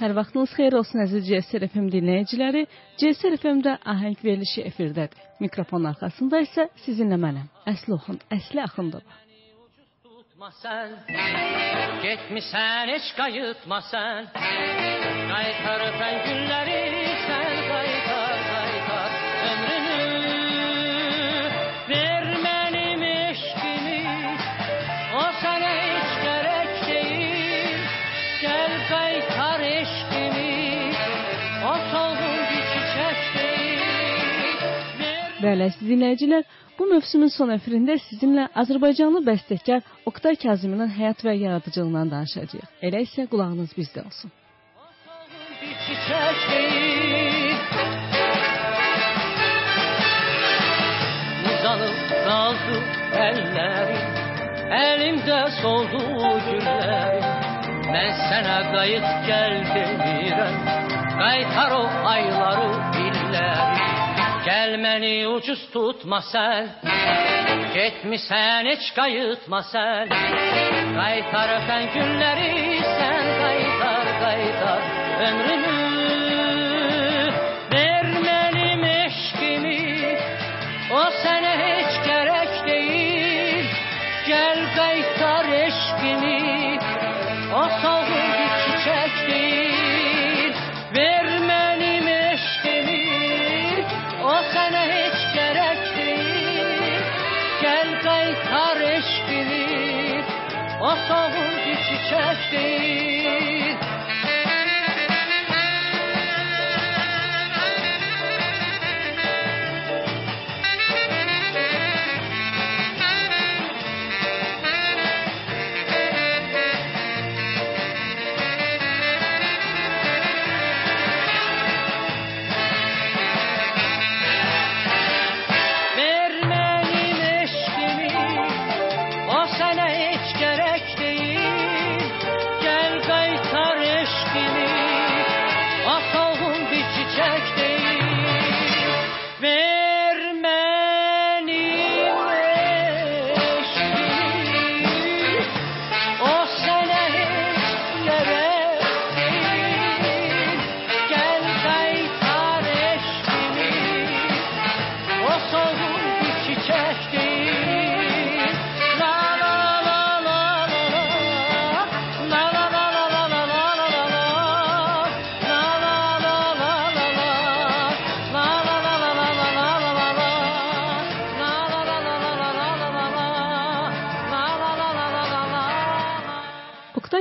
Hər vaxtınız xeyir olsun əziz CSR FM dinləyiciləri. CSR FM-də ahəng verilişi efirdədir. Mikrofon arxasında isə sizinlə mənəm. Əsli oxun, Əsli Axundova. Sən, getmisən heç qayıtma sən. Qaytarıb ən günləri Bəli, əziz dinləyicilər, bu mövsümün son əfirində sizinlə Azərbaycanlı bəstəkar Oktay Kazıminin həyat və yaradıcılığından danışacağıq. Elə isə qulağınız bizdə olsun. Uzanıb qaldı əllərim, əlimdə soldu güllərim. Mən sənə qayıt gəl demirəm, qaytar o ayları, illəri. Gəl məni ucuz tutma sən Getmisən heç qayıtma sən Qaytar öpən günləri sən Qaytar, qaytar ömrünü O soğuk bir çiçək deyil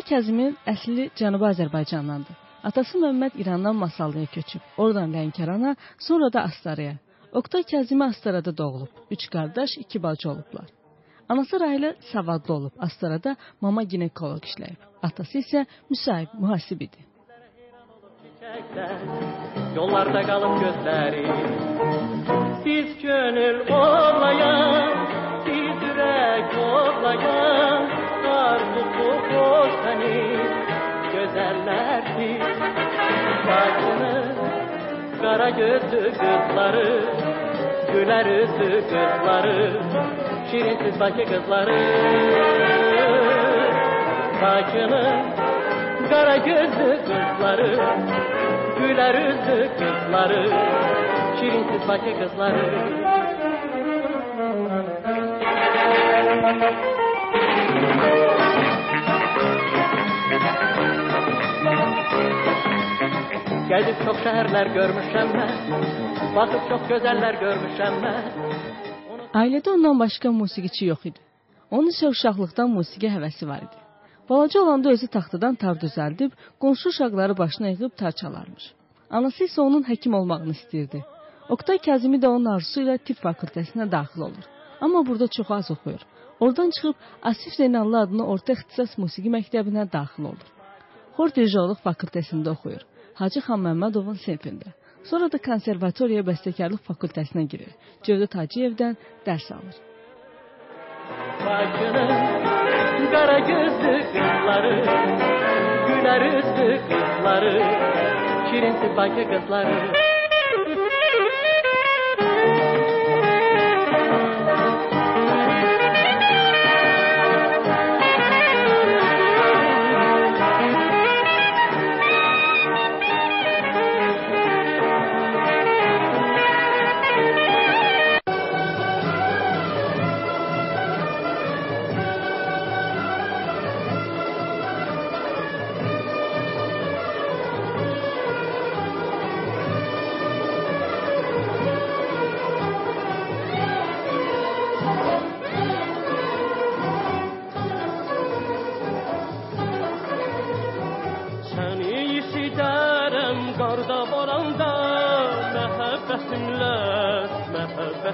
Kəzimin əsli Cənubi Azərbaycandandır. Atası Məmməd İrandan Masallıya köçüb, oradan Lənkərana, sonra da Astaraya. Oktay Kəzimi Astarada doğulub. Üç qardaş, iki bacı olublar. Anası Rahilə savadlı olub. Astarada mama ginekoloq işləyib. Atası isə müsahib, mühasib idi. Yollarda qalıb gözləri Biz könül olayan Biz ürək olayan güzellerdi Saçını kara gözlü kızları Güler yüzlü kızları Şirinsiz Bakı kızları. Saçını kara gözlü kızları Güler yüzlü kızları Şirinsiz Bakı kızları Gezip çok şehirler görmüşəm mən, baxıb çox gözəllər görmüşəm mən. Ailədə ondan başqa musiqiçi yox idi. Onun isə uşaqlıqdan musiqi həvəsi var idi. Balaca olanda özü taxtadan tar düzəldib, qonşu uşaqları başına yığıb tar çalarmış. Anası isə onun həkim olmağını istəyirdi. Oktay Kazimi də onun arzusu ilə tibb fakültəsinə daxil olur. Amma burada çox az oxuyur. Oradan çıxıb Asif Zeynallı adlı orta ixtisas musiqi məktəbinə daxil olur. Xor dirijorluq fakültəsində oxuyur. Hacı Xan Məmmədovun sinifində. Sonra da konservatoriya bəstəkarlıq fakültəsinə girir. Cövdət Hacıyevdən dərs alır. Bakının qara gözlü qızları, gülər üzlü qızları, şirinsiz Bakı qızları.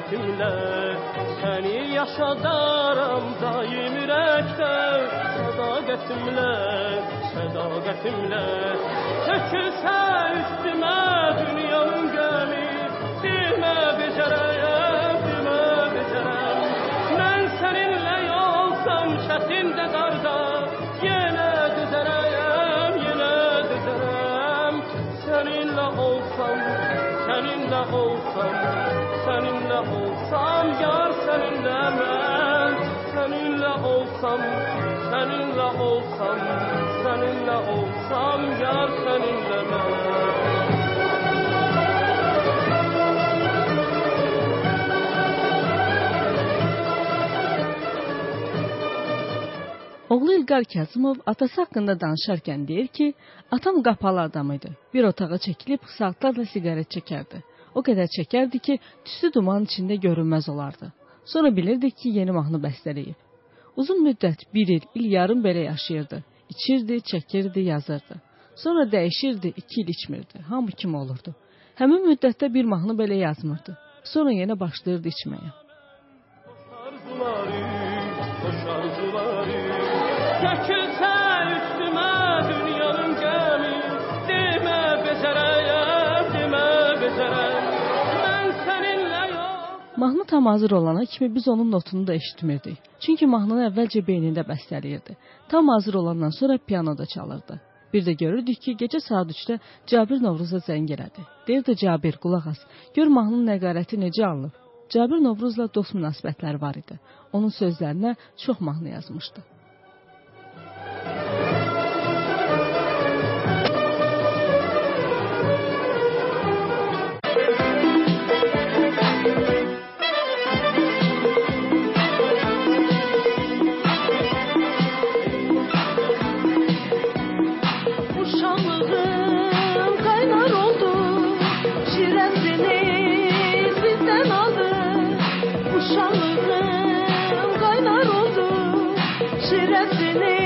hasretimle Seni yaşadarım daim yürekte. Sadakatimle, sadakatimle Çekilse üstüme. Olsam, yar səninlə mən, səninlə olsam, səninlə olsam, səninlə olsam, yar səninlə mən. Oğlu İlqar Kazımov atası haqqında danışarkən deyir ki, atam qapalı adam idi. Bir otağa çəkilib saatlarla siqaret çəkərdi. O qədər çəkərdi ki, tüstü duman içində görünməz olardı. Sonra bilirdik ki, yeni mahnı bəstələyib. Uzun müddət, bir il, il yarım belə yaşayırdı. İçirdi, çəkirdi, yazırdı. Sonra dəyişirdi, iki il içmirdi. Hamı kimi olurdu. Həmin müddətdə bir mahnı belə yazmırdı. Sonra yenə başlayırdı içməyə. Arzuları, Mahnı tam hazır olana kimi biz onun notunu da eşitmirdik. Çünki mahnını əvvəlcə beynində bəstələyirdi. Tam hazır olandan sonra pianoda çalırdı. Bir də görürdük ki, gecə saat 3-də Cabir Novruza zəng elədi. Deyirdi Cabir, qulaq as. Gör mahnının nəqarəti necə alınıb. Cabir Novruzla dost münasibətləri var idi. Onun sözlərinə çox mahnı yazmışdı. hasretini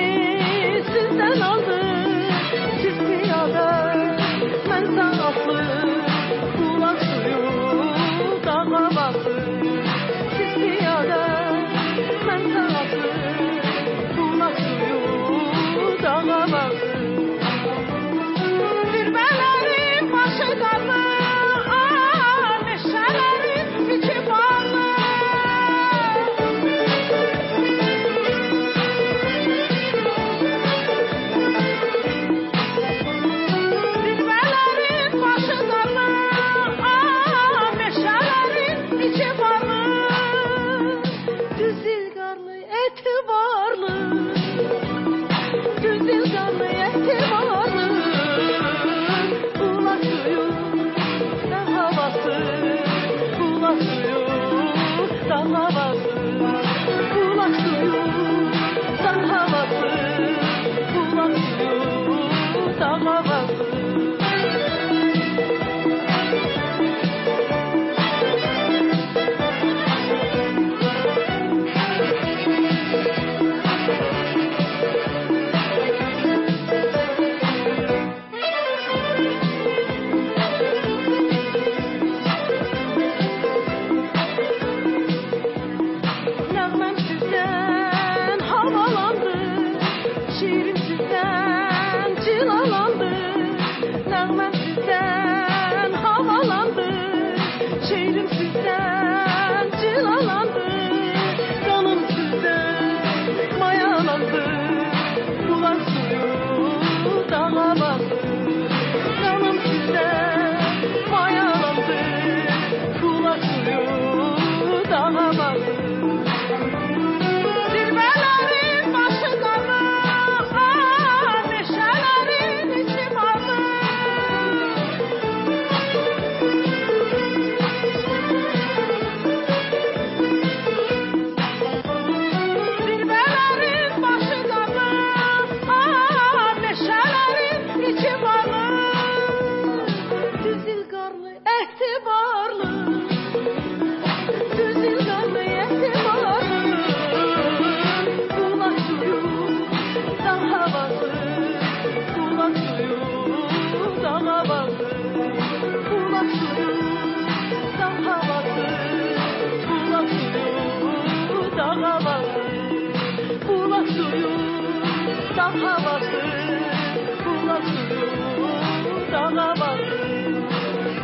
dağ havası,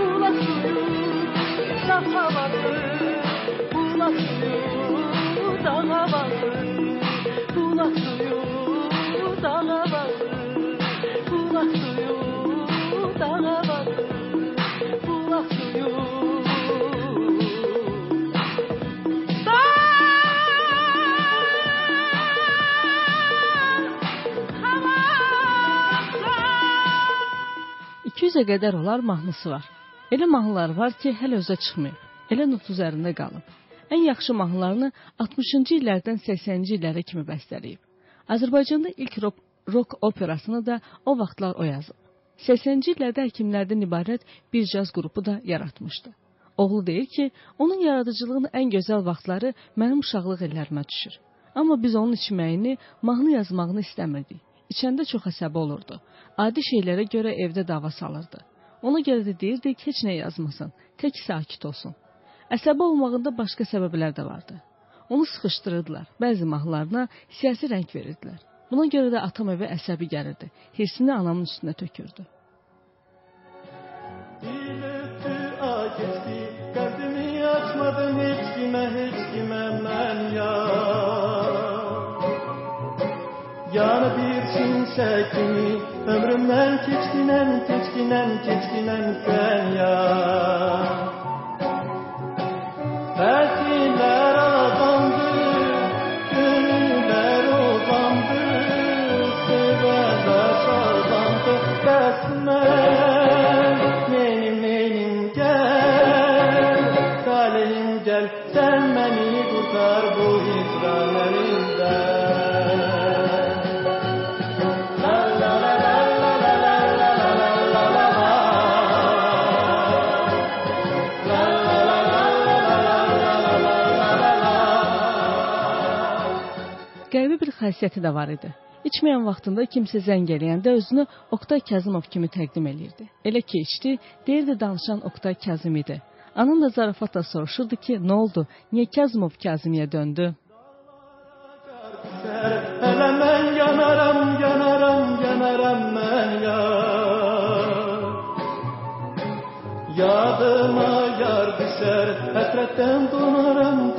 bulak suyu, dağ havası, bulak suyu, dağ havası, bulak suyu, 900-ə qədər olar mahnısı var. Elə mahnılar var ki, hələ özə çıxmayıb. Elə not üzərində qalıb. Ən yaxşı mahnılarını 60-cı illərdən 80-ci illərə kimi bəstələyib. Azərbaycanda ilk rock, rock operasını da o vaxtlar o yazıb. 80-ci illərdə həkimlərdən ibarət bir caz qrupu da yaratmışdı. Oğlu deyir ki, onun yaradıcılığının ən gözəl vaxtları mənim uşaqlıq illərimə düşür. Amma biz onun içməyini, mahnı yazmağını istəmirdik. İçəndə çox əsəbi olurdu. Adi şeylərə görə evdə dava salırdı. Ona görə də deyirdi heç nə yazmasın, tək sakit olsun. Əsəbi olmağında başqa səbəblər də vardı. Onu sıxışdırırdılar. Bəzi mahnılarına siyasi rəng verirdilər. Buna görə də atam evə əsəbi gəlirdi. Hirsini anamın üstünə tökürdü. Kalbimi σε κοιμηθείς ομπρέμαν και τις κινέντις κινέντις κινέντις κινέντις εννιά xasiyyəti də var idi. İçməyən vaxtında kimsə zəng eləyəndə özünü Oktay Kazımov kimi təqdim eləyirdi. Elə ki içdi, deyirdi danışan Oktay Kazım idi. Anam da zarafatla soruşurdu ki, nə oldu? Niyə Kazımov Kazımiyə döndü? Hele ben yanaram, yanaram, yanaram ben ya. Yadıma yar hasretten donaram, donaram,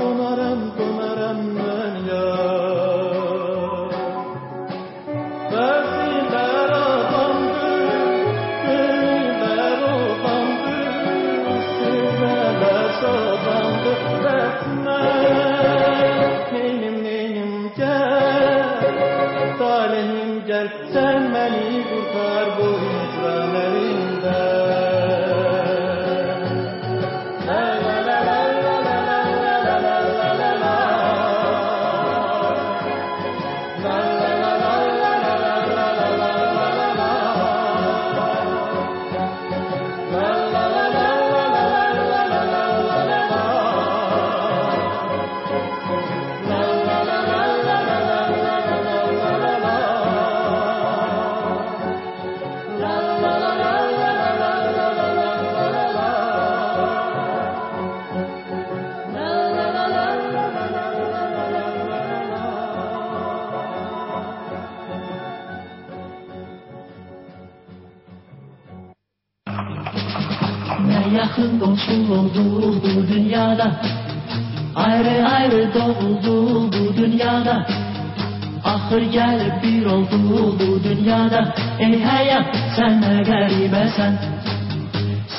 Ey hayat sen ne garibesen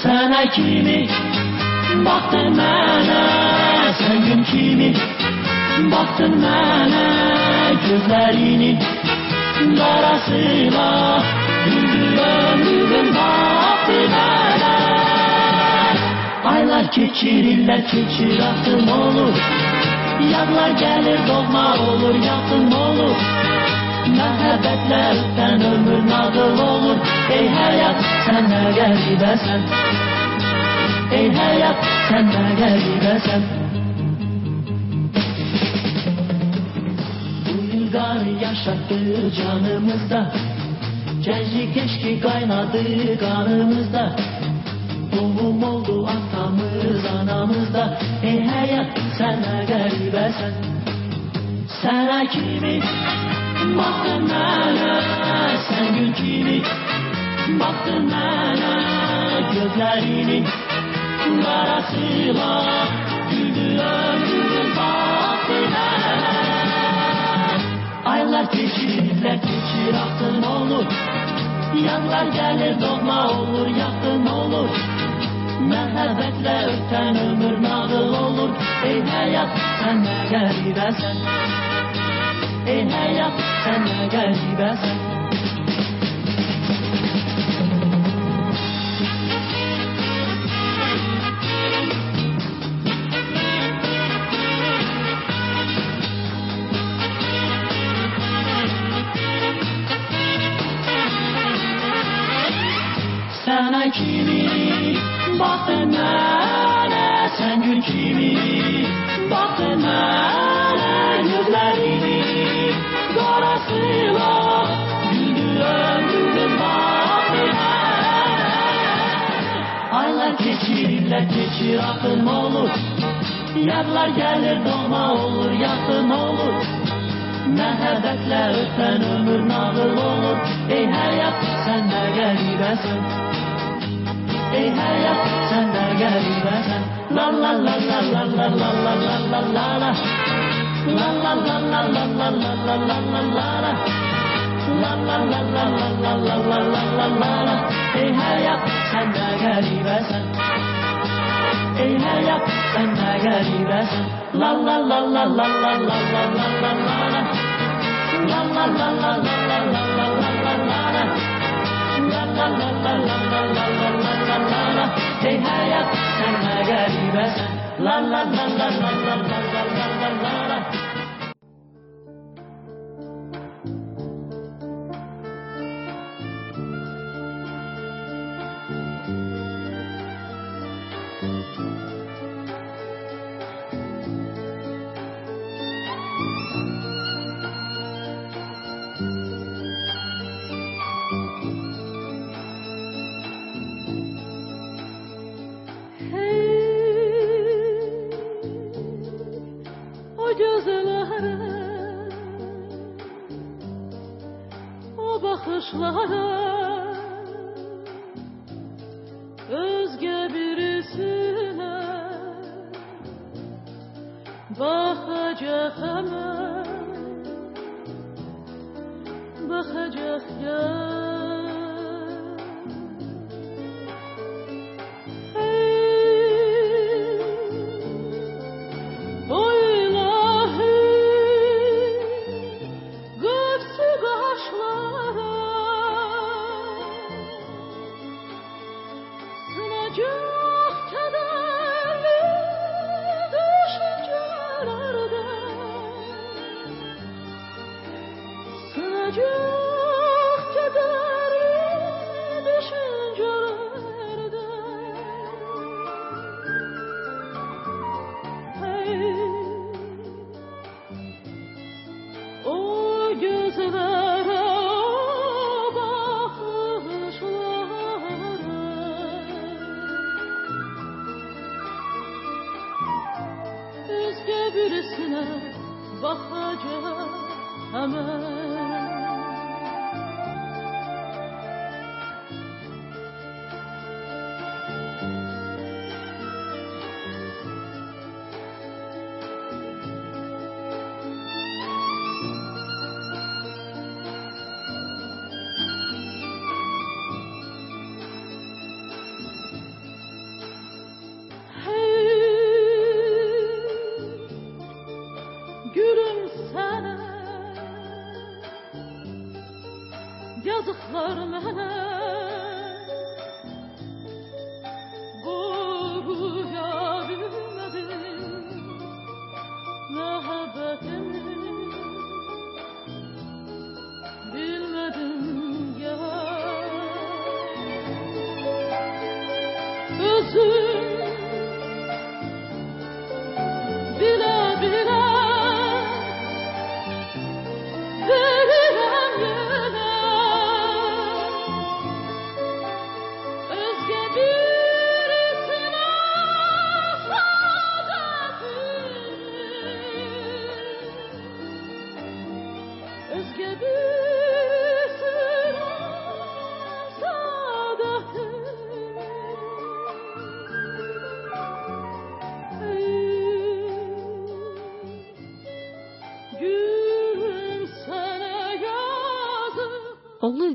Sana kimi baktın mənə Sen gün kimi baktın mənə Gözlerinin qarasına Güldü ömrüm baktı mənə Aylar keçirirlər, keçir axım olur. Yadlar gəlir, doğma olur, yaxın olur Məhəbbətlərdən ömür nağıl olur. Ey həyat, sən nə qəribəsən Ey həyat, sən nə qəribəsən Bu yılgar yaşattı canımızda. Gençlik eşki kaynadı kanımızda Doğum oldu atamız anamızda. Ey hayat sen ne garibesen Sana kimi Baktığına sen gülkini Baktığına gözlerini. Karasıyla güldü ömrüm Baktığına Aylar geçir, izler olur. Yazlar gelir dolma olur yakın olur. Merhabetle öten ömür nağıl olur. Ey hayat sen ne الحياة أنا قلبي بس sana kimi Bahtım öyle sen gül kimi? Keçir, axın olur, yadlar gəlir, doğma olur, yaxın olur. Məhəbbətlə ötən ömür nağıl olur Ey həyat sən də qəribəsən Ey həyat sən də qəribəsən La la la la la la la la la la la la La la la la la la la la la la la la La la la la la la la la la la la Ey həyat sən də qəribəsən عناية عناية لباس لا لا لا لا لا لا لا لا لا لا لا لا لا لا لا لا لا لا لا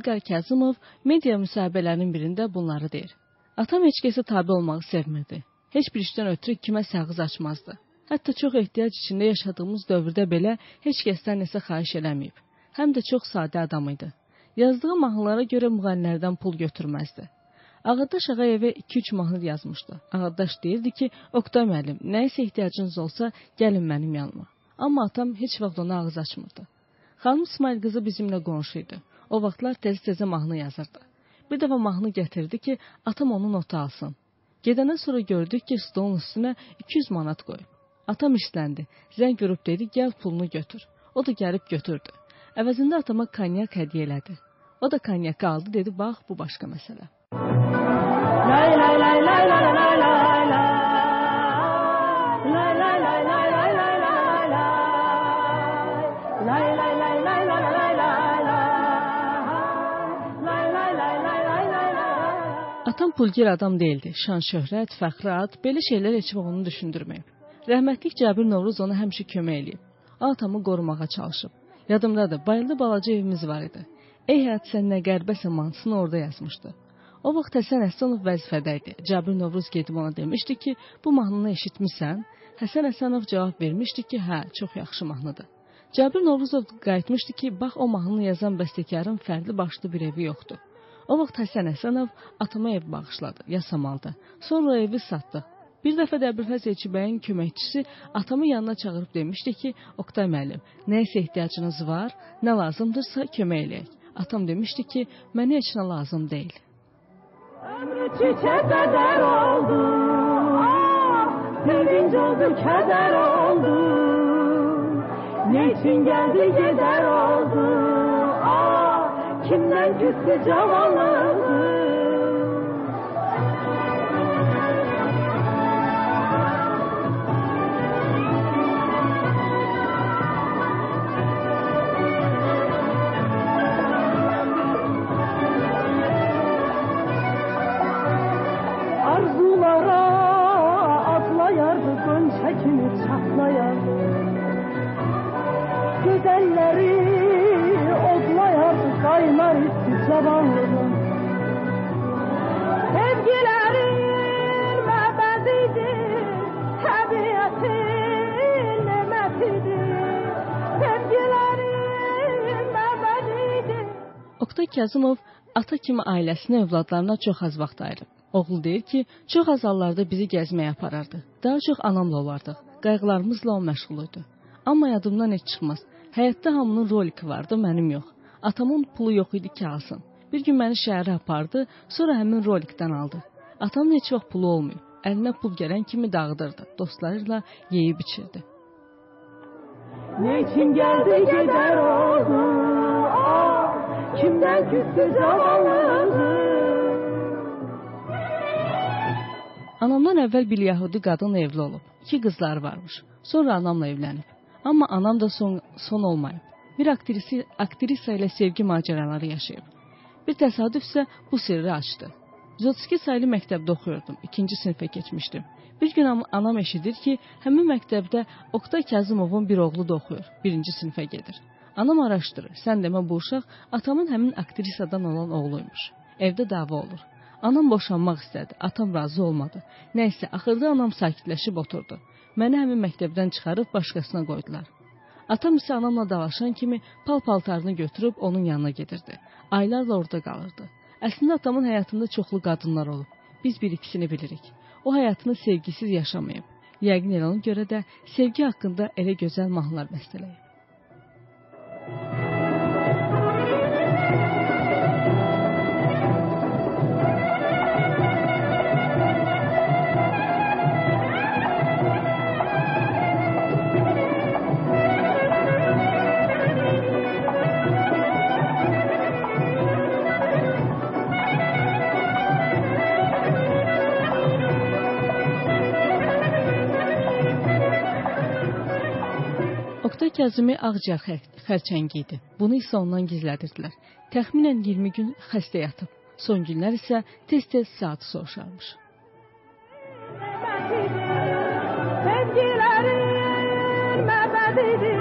İlqar Kazımov media müsahibələrinin birində bunları deyir. Atam heç kəsə tabe olmağı sevmirdi. Heç bir işdən ötürü kiməsə ağız açmazdı. Hətta çox ehtiyac içində yaşadığımız dövrdə belə heç kəsdən nəsə xahiş eləməyib. Həm də çox sadə adam idi. Yazdığı mahnılara görə müğənnilərdən pul götürməzdi. Ağadaş Ağayevə 2-3 mahnı yazmışdı. Ağadaş deyirdi ki, Oqtay müəllim, nəyisə ehtiyacınız olsa, gəlin mənim yanıma. Amma atam heç vaxt ona ağız açmırdı. Xanım İsmail qızı bizimlə qonşu idi. O vaxtlar tez-tezə mahnı yazırdı. Bir dəfə mahnı gətirdi ki, atam onu nota alsın. Gedəndən sonra gördük ki, stolun üstünə 200 manat qoyub. Atam işləndi. Zəng görüb dedi, gəl pulunu götür. O da gəlib götürdü. Əvəzində atama konyak hədiyyə elədi. O da konyakı aldı, dedi, bax, bu başqa məsələ. Lay lay lay lay lay lay. Lay Atam pulgir adam değildi. Şan, şöhrət, fəxri ad, belə şeylər heç vaxt onu düşündürməyib. Rəhmətlik Cabir Novruz ona həmişə kömək eləyib. Atamı qorumağa çalışıb. Yadımdadır, bayıldı balaca evimiz var idi. Ey həyat sən nə qərbəsən mahnısını orada yazmışdı. O vaxt Həsən Həsənov vəzifədə idi. Cabir Novruz gedib ona demişdi ki, bu mahnını eşitmisən? Həsən Həsənov cavab vermişdi ki, hə, çox yaxşı mahnıdır. Cabir Novruzov qayıtmışdı ki, bax o mahnını yazan bəstəkarın fərqli başlı bir evi yoxdur. O vaxt Həsən Həsənov atama ev bağışladı, yasamalda. Sonra evi satdı. Bir dəfə də Əbülfəz Elçibəyin köməkçisi atamı yanına çağırıb demişdi ki, Oqtay müəllim, nə isə ehtiyacınız var, nə lazımdırsa kömək eləyək. Atam demişdi ki, mənə heç nə lazım deyil. Ömrü çiçe bedel oldu. Ah, sevinç oldu, keder oldu. Ne için geldi gider oldu. Ah, kimden küstü cavanlığı. Kazımov ata kimi ailəsinə, övladlarına çox az vaxt ayırıb. Oğlu deyir ki, çox az hallarda bizi gəzməyə aparardı. Daha çox anamla olardıq. Qayğılarımızla o məşğul idi. Amma yadımdan heç çıxmaz. Həyatda hamının roliki vardı, mənim yox. Atamın pulu yox idi ki, alsın. Bir gün məni şəhərə apardı, sonra həmin rolikdən aldı. Atamın heç vaxt pulu olmayıb. Əlinə pul gələn kimi dağıdırdı. Dostlarıyla yeyib içirdi. Ne için geldi gider oldu ah, Kimden küstü zavallığı Anamdan əvvəl bir yəhudi qadın evli olub. İki qızları varmış. Sonra anamla evlənib. Amma anam da son, son olmayıb. Bir aktrisi, aktrisa ilə sevgi macəraları yaşayıb. Bir təsadüf isə bu sirri açdı. Zotski saylı məktəbdə oxuyurdum. İkinci sinifə keçmişdim. Bir gün am- anam eşidir ki, həmin məktəbdə Oqtay Kazımovun bir oğlu da oxuyur. Birinci sinifə gedir. Anam araşdırır. Sən demə bu uşaq atamın həmin aktrisadan olan oğluymuş. Evdə dava olur. Anam boşanmaq istədi. Atam razı olmadı. Nəysə, axırda anam sakitləşib oturdu. Məni həmin məktəbdən çıxarıb başqasına qoydular. Atam isə anamla dalaşan kimi pal-paltarını götürüb onun yanına gedirdi. Aylarla orada qalırdı. Əslində atamın həyatında çoxlu qadınlar olub. Biz bir ikisini bilirik. O həyatını sevgisiz yaşamayıb. Yəqin elə ona görə də sevgi haqqında elə gözəl mahnılar bəstələyib. Kazımi ağciyər xər xərçəngi idi. Bunu isə ondan gizlədirdilər. Təxminən 20 gün xəstə yatıb. Son günlər isə tez-tez saatı soruşarmış. Sevgilerin mebedidir,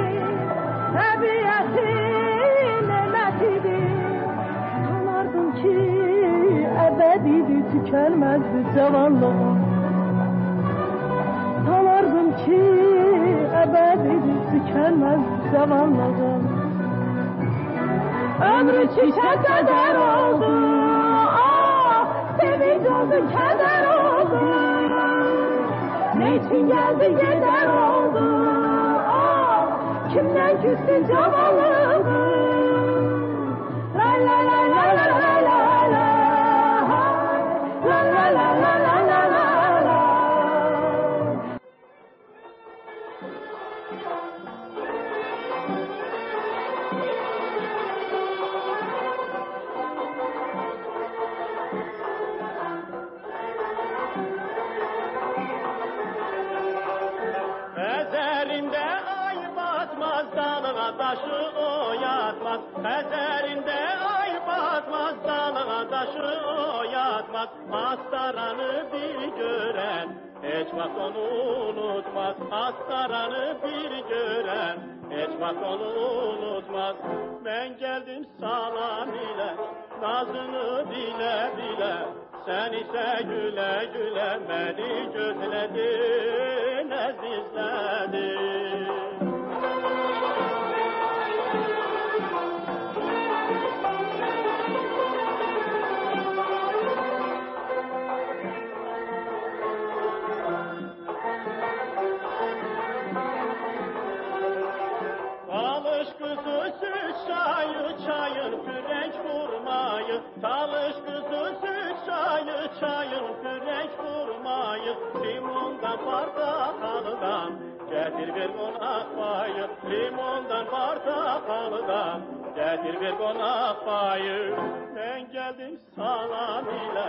tabiatın nemetidir. Sanardım ki ebedidir, tükenmezdi zavallı. Sanardım ki ebedidir, tükenmezdi zavallı. Ömrü çiçek kadar oldu, ah, sevinç oldu, keder oldu. Ne için geldi gider oldu ah, Kimden küstü zavallı taşı oyatmaz Ezerinde ay batmaz dağına taşı oyatmaz. Hastaranı bir gören hiç vakt onu unutmaz. Hastaranı bir gören hiç vakt onu unutmaz. Ben geldim salam ile nazını bile bile. Sen ise güle güle beni gözledin, ezizledin. Getir bir konak payı. Limondan portakaldan getir bir konak payı. Ben geldim salam ile,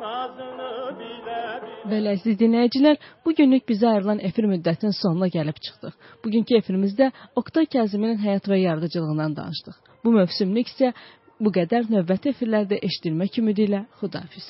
nazını bile bile. Belə əziz dinləyicilər, bu günlük bizə ayrılan efir müddətinin sonuna gəlib çıxdıq. Bugünkü efirimizdə Oktay Kazıminin həyat və yaradıcılığından danışdıq. Bu mövsümlük isə bu qədər növbəti efirlərdə eşidilmək ümidi ilə xudahafiz.